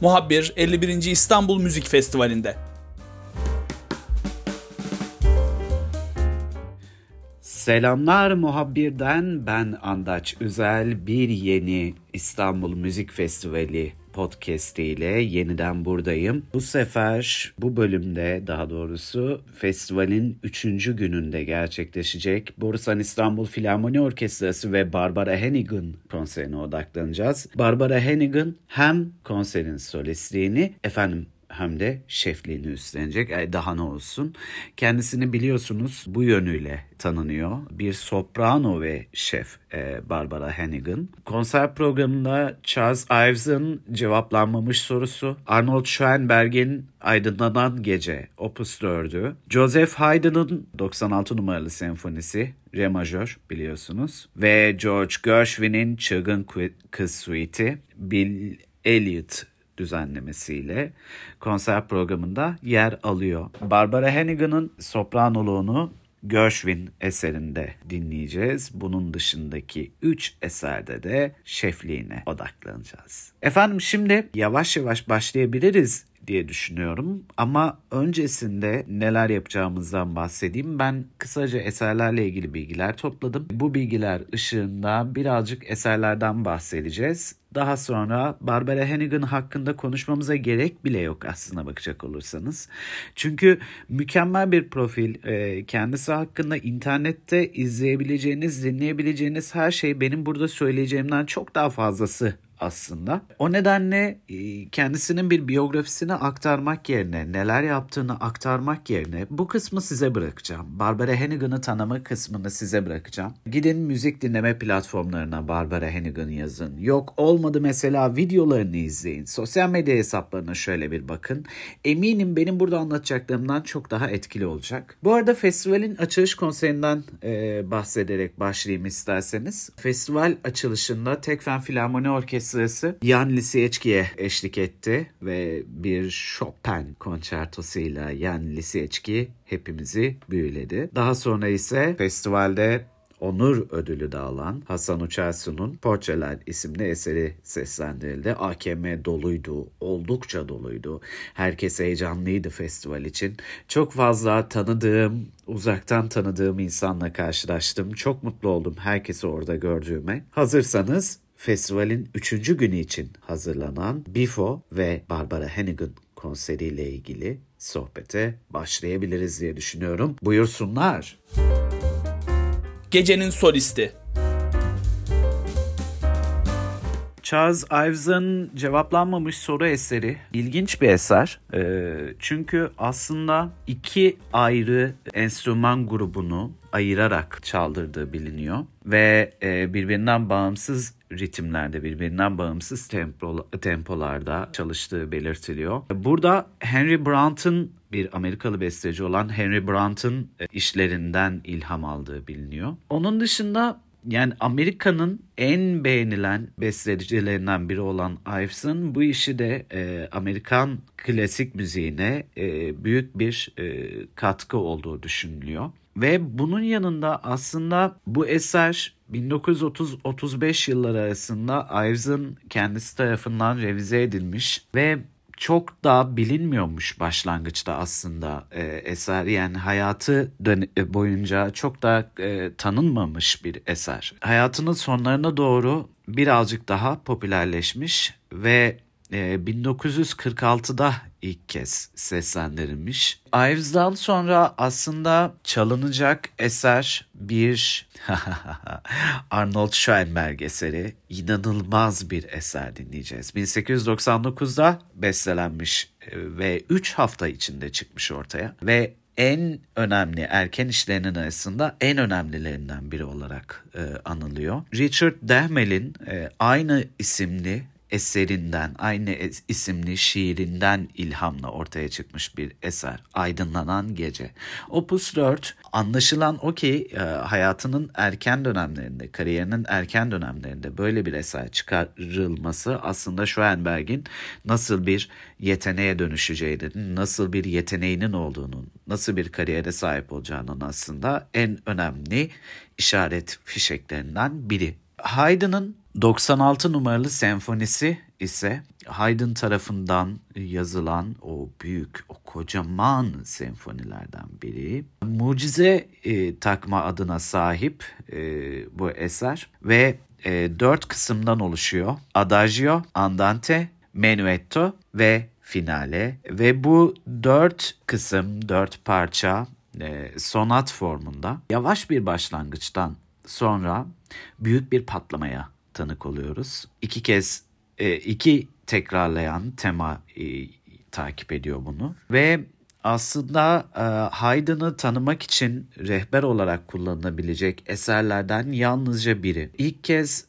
Muhabbir 51. İstanbul Müzik Festivali'nde. Selamlar muhabbirden ben Andaç Üzel bir yeni İstanbul Müzik Festivali podcast ile yeniden buradayım. Bu sefer bu bölümde daha doğrusu festivalin 3. gününde gerçekleşecek Borusan İstanbul Filarmoni Orkestrası ve Barbara Hennigan konserine odaklanacağız. Barbara Hennigan hem konserin solistliğini efendim hem de şefliğini üstlenecek. E, daha ne olsun. Kendisini biliyorsunuz bu yönüyle tanınıyor. Bir soprano ve şef e, Barbara Hannigan. Konser programında Charles Ives'ın cevaplanmamış sorusu, Arnold Schoenberg'in Aydınlanan Gece Opus 4'ü, Joseph Haydn'ın 96 numaralı senfonisi Re majör biliyorsunuz ve George Gershwin'in Çılgın Kız Suite'i, Bill Elliot düzenlemesiyle konser programında yer alıyor. Barbara Hannigan'ın sopranoluğunu Gershwin eserinde dinleyeceğiz. Bunun dışındaki 3 eserde de şefliğine odaklanacağız. Efendim şimdi yavaş yavaş başlayabiliriz diye düşünüyorum. Ama öncesinde neler yapacağımızdan bahsedeyim. Ben kısaca eserlerle ilgili bilgiler topladım. Bu bilgiler ışığında birazcık eserlerden bahsedeceğiz. Daha sonra Barbara Hannigan hakkında konuşmamıza gerek bile yok aslına bakacak olursanız. Çünkü mükemmel bir profil. E, kendisi hakkında internette izleyebileceğiniz, dinleyebileceğiniz her şey benim burada söyleyeceğimden çok daha fazlası aslında. O nedenle e, kendisinin bir biyografisini aktarmak yerine, neler yaptığını aktarmak yerine bu kısmı size bırakacağım. Barbara Hannigan'ı tanıma kısmını size bırakacağım. Gidin müzik dinleme platformlarına Barbara Hannigan yazın. Yok olmadı mesela videolarını izleyin. Sosyal medya hesaplarına şöyle bir bakın. Eminim benim burada anlatacaklarımdan çok daha etkili olacak. Bu arada festivalin açılış konserinden e, bahsederek başlayayım isterseniz. Festival açılışında Tekfen Filarmoni Orkestrası sırası Jan Lisiecki'ye eşlik etti ve bir Chopin konçertosuyla Jan Lisiecki hepimizi büyüledi. Daha sonra ise festivalde onur ödülü de alan Hasan Uçarsu'nun Portreler isimli eseri seslendirildi. AKM doluydu, oldukça doluydu. Herkes heyecanlıydı festival için. Çok fazla tanıdığım, uzaktan tanıdığım insanla karşılaştım. Çok mutlu oldum herkesi orada gördüğüme. Hazırsanız festivalin 3. günü için hazırlanan Bifo ve Barbara Hannigan konseriyle ilgili sohbete başlayabiliriz diye düşünüyorum. Buyursunlar. Gecenin solisti Charles Ives'ın cevaplanmamış soru eseri ilginç bir eser. E, çünkü aslında iki ayrı enstrüman grubunu ayırarak çaldırdığı biliniyor ve e, birbirinden bağımsız ritimlerde, birbirinden bağımsız tempo, tempolarda çalıştığı belirtiliyor. Burada Henry Brandt'ın bir Amerikalı besteci olan Henry Brandt'ın e, işlerinden ilham aldığı biliniyor. Onun dışında yani Amerika'nın en beğenilen bestecilerinden biri olan Ives'ın bu işi de e, Amerikan klasik müziğine e, büyük bir e, katkı olduğu düşünülüyor. Ve bunun yanında aslında bu eser 1930-35 yılları arasında Ives'ın kendisi tarafından revize edilmiş ve çok da bilinmiyormuş başlangıçta aslında e, eser yani hayatı e, boyunca çok da e, tanınmamış bir eser. Hayatının sonlarına doğru birazcık daha popülerleşmiş ve 1946'da e, ilk kez seslendirilmiş. Ives'dan sonra aslında çalınacak eser bir Arnold Schoenberg eseri. İnanılmaz bir eser dinleyeceğiz. 1899'da bestelenmiş e, ve 3 hafta içinde çıkmış ortaya ve en önemli erken işlerinin arasında en önemlilerinden biri olarak e, anılıyor. Richard Dehmel'in e, aynı isimli eserinden, aynı isimli şiirinden ilhamla ortaya çıkmış bir eser. Aydınlanan Gece. Opus 4 anlaşılan o ki e, hayatının erken dönemlerinde, kariyerinin erken dönemlerinde böyle bir eser çıkarılması aslında Schoenberg'in nasıl bir yeteneğe dönüşeceğinin, nasıl bir yeteneğinin olduğunun, nasıl bir kariyere sahip olacağının aslında en önemli işaret fişeklerinden biri. Haydn'ın 96 numaralı senfonisi ise Haydn tarafından yazılan o büyük, o kocaman senfonilerden biri. Mucize e, takma adına sahip e, bu eser ve e, dört kısımdan oluşuyor. Adagio, Andante, Menuetto ve Finale ve bu dört kısım, dört parça e, sonat formunda yavaş bir başlangıçtan sonra büyük bir patlamaya tanık oluyoruz. İki kez e, iki tekrarlayan tema e, takip ediyor bunu ve aslında e, Haydn'ı tanımak için rehber olarak kullanılabilecek eserlerden yalnızca biri. İlk kez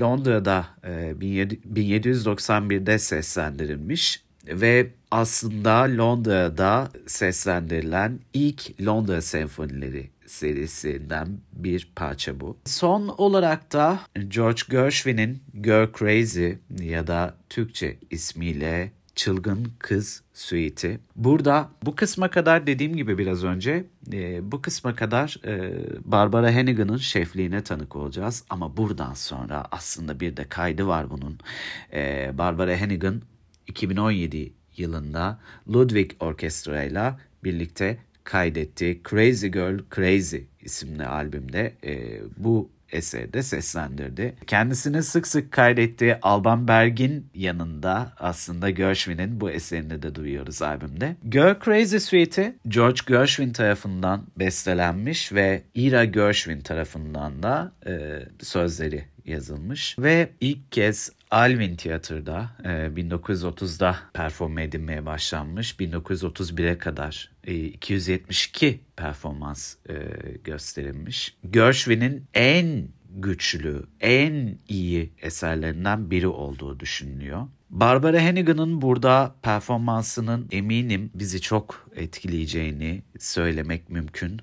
Londra'da e, 1791'de seslendirilmiş ve aslında Londra'da seslendirilen ilk Londra senfonileri serisinden bir parça bu. Son olarak da George Gershwin'in Girl Crazy ya da Türkçe ismiyle Çılgın Kız Suite'i. Burada bu kısma kadar dediğim gibi biraz önce e, bu kısma kadar e, Barbara Hannigan'ın şefliğine tanık olacağız. Ama buradan sonra aslında bir de kaydı var bunun. E, Barbara Hannigan 2017 yılında Ludwig Orkestra ile birlikte kaydettiği Crazy Girl Crazy isimli albümde e, bu eserde seslendirdi. Kendisini sık sık kaydettiği Alban Berg'in yanında aslında Gershwin'in bu eserini de duyuyoruz albümde. Girl Crazy Suite'i George Gershwin tarafından bestelenmiş ve Ira Gershwin tarafından da e, sözleri yazılmış ve ilk kez Alvin Tiyatro'da e, 1930'da performe edilmeye başlanmış. 1931'e kadar e, 272 performans e, gösterilmiş. Gershwin'in en güçlü, en iyi eserlerinden biri olduğu düşünülüyor. Barbara Hannigan'ın burada performansının eminim bizi çok etkileyeceğini söylemek mümkün.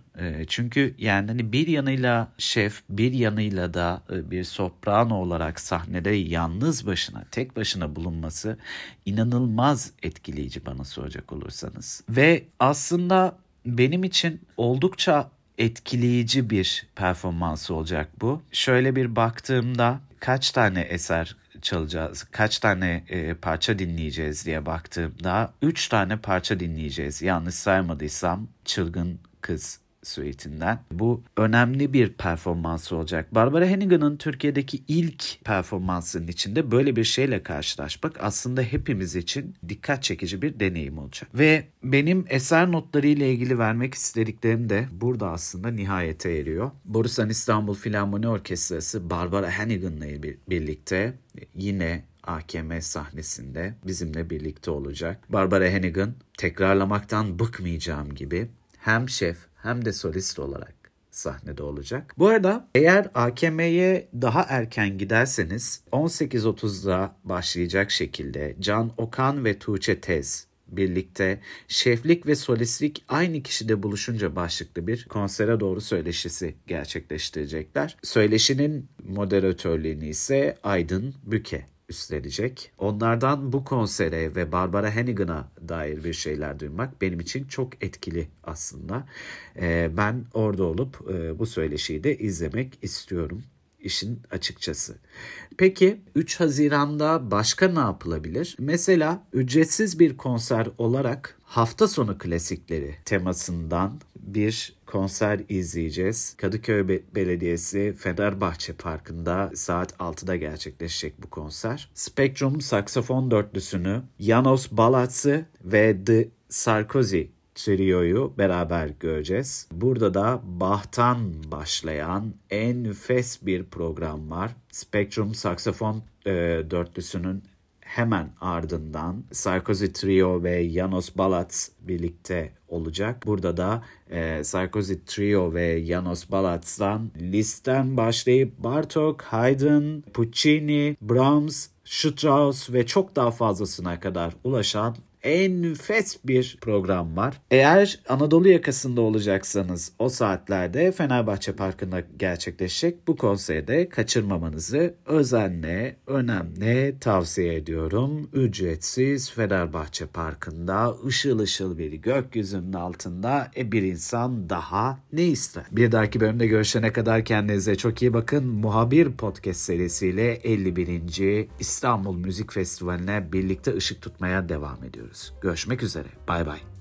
Çünkü yani hani bir yanıyla şef, bir yanıyla da bir soprano olarak sahnede yalnız başına, tek başına bulunması inanılmaz etkileyici bana soracak olursanız. Ve aslında benim için oldukça etkileyici bir performansı olacak bu. Şöyle bir baktığımda kaç tane eser çalacağız, kaç tane e, parça dinleyeceğiz diye baktığımda 3 tane parça dinleyeceğiz. Yanlış saymadıysam Çılgın Kız suitinden. Bu önemli bir performans olacak. Barbara Hannigan'ın Türkiye'deki ilk performansının içinde böyle bir şeyle karşılaşmak aslında hepimiz için dikkat çekici bir deneyim olacak. Ve benim eser notları ile ilgili vermek istediklerim de burada aslında nihayete eriyor. Borusan İstanbul Filarmoni Orkestrası Barbara Hannigan'la birlikte yine AKM sahnesinde bizimle birlikte olacak. Barbara Hannigan tekrarlamaktan bıkmayacağım gibi hem şef hem de solist olarak sahnede olacak. Bu arada eğer AKM'ye daha erken giderseniz 18.30'da başlayacak şekilde Can Okan ve Tuğçe Tez birlikte şeflik ve solistlik aynı kişide buluşunca başlıklı bir konsere doğru söyleşisi gerçekleştirecekler. Söyleşinin moderatörlüğünü ise Aydın Büke üstlenecek. Onlardan bu konsere ve Barbara Hannigan'a dair bir şeyler duymak benim için çok etkili aslında. Ee, ben orada olup e, bu söyleşiyi de izlemek istiyorum işin açıkçası. Peki 3 Haziran'da başka ne yapılabilir? Mesela ücretsiz bir konser olarak hafta sonu klasikleri temasından bir konser izleyeceğiz. Kadıköy Be- Belediyesi Fenerbahçe Parkı'nda saat 6'da gerçekleşecek bu konser. Spectrum saksafon dörtlüsünü Janos Balatsı ve The Sarkozy Trio'yu beraber göreceğiz. Burada da Bach'tan başlayan enfes bir program var. Spectrum saksafon e, dörtlüsünün hemen ardından Sarkozy Trio ve Janos Balats birlikte olacak. Burada da e, Sarkozy Trio ve Janos Balats'tan listten başlayıp Bartok, Haydn, Puccini, Brahms, Strauss ve çok daha fazlasına kadar ulaşan enfes bir program var. Eğer Anadolu yakasında olacaksanız o saatlerde Fenerbahçe Parkı'nda gerçekleşecek bu konserde kaçırmamanızı özenle, önemli tavsiye ediyorum. Ücretsiz Fenerbahçe Parkı'nda ışıl ışıl bir gökyüzünün altında e, bir insan daha ne ister? Bir dahaki bölümde görüşene kadar kendinize çok iyi bakın. Muhabir Podcast serisiyle 51. İstanbul Müzik Festivali'ne birlikte ışık tutmaya devam ediyoruz. Görüşmek üzere. Bay bay.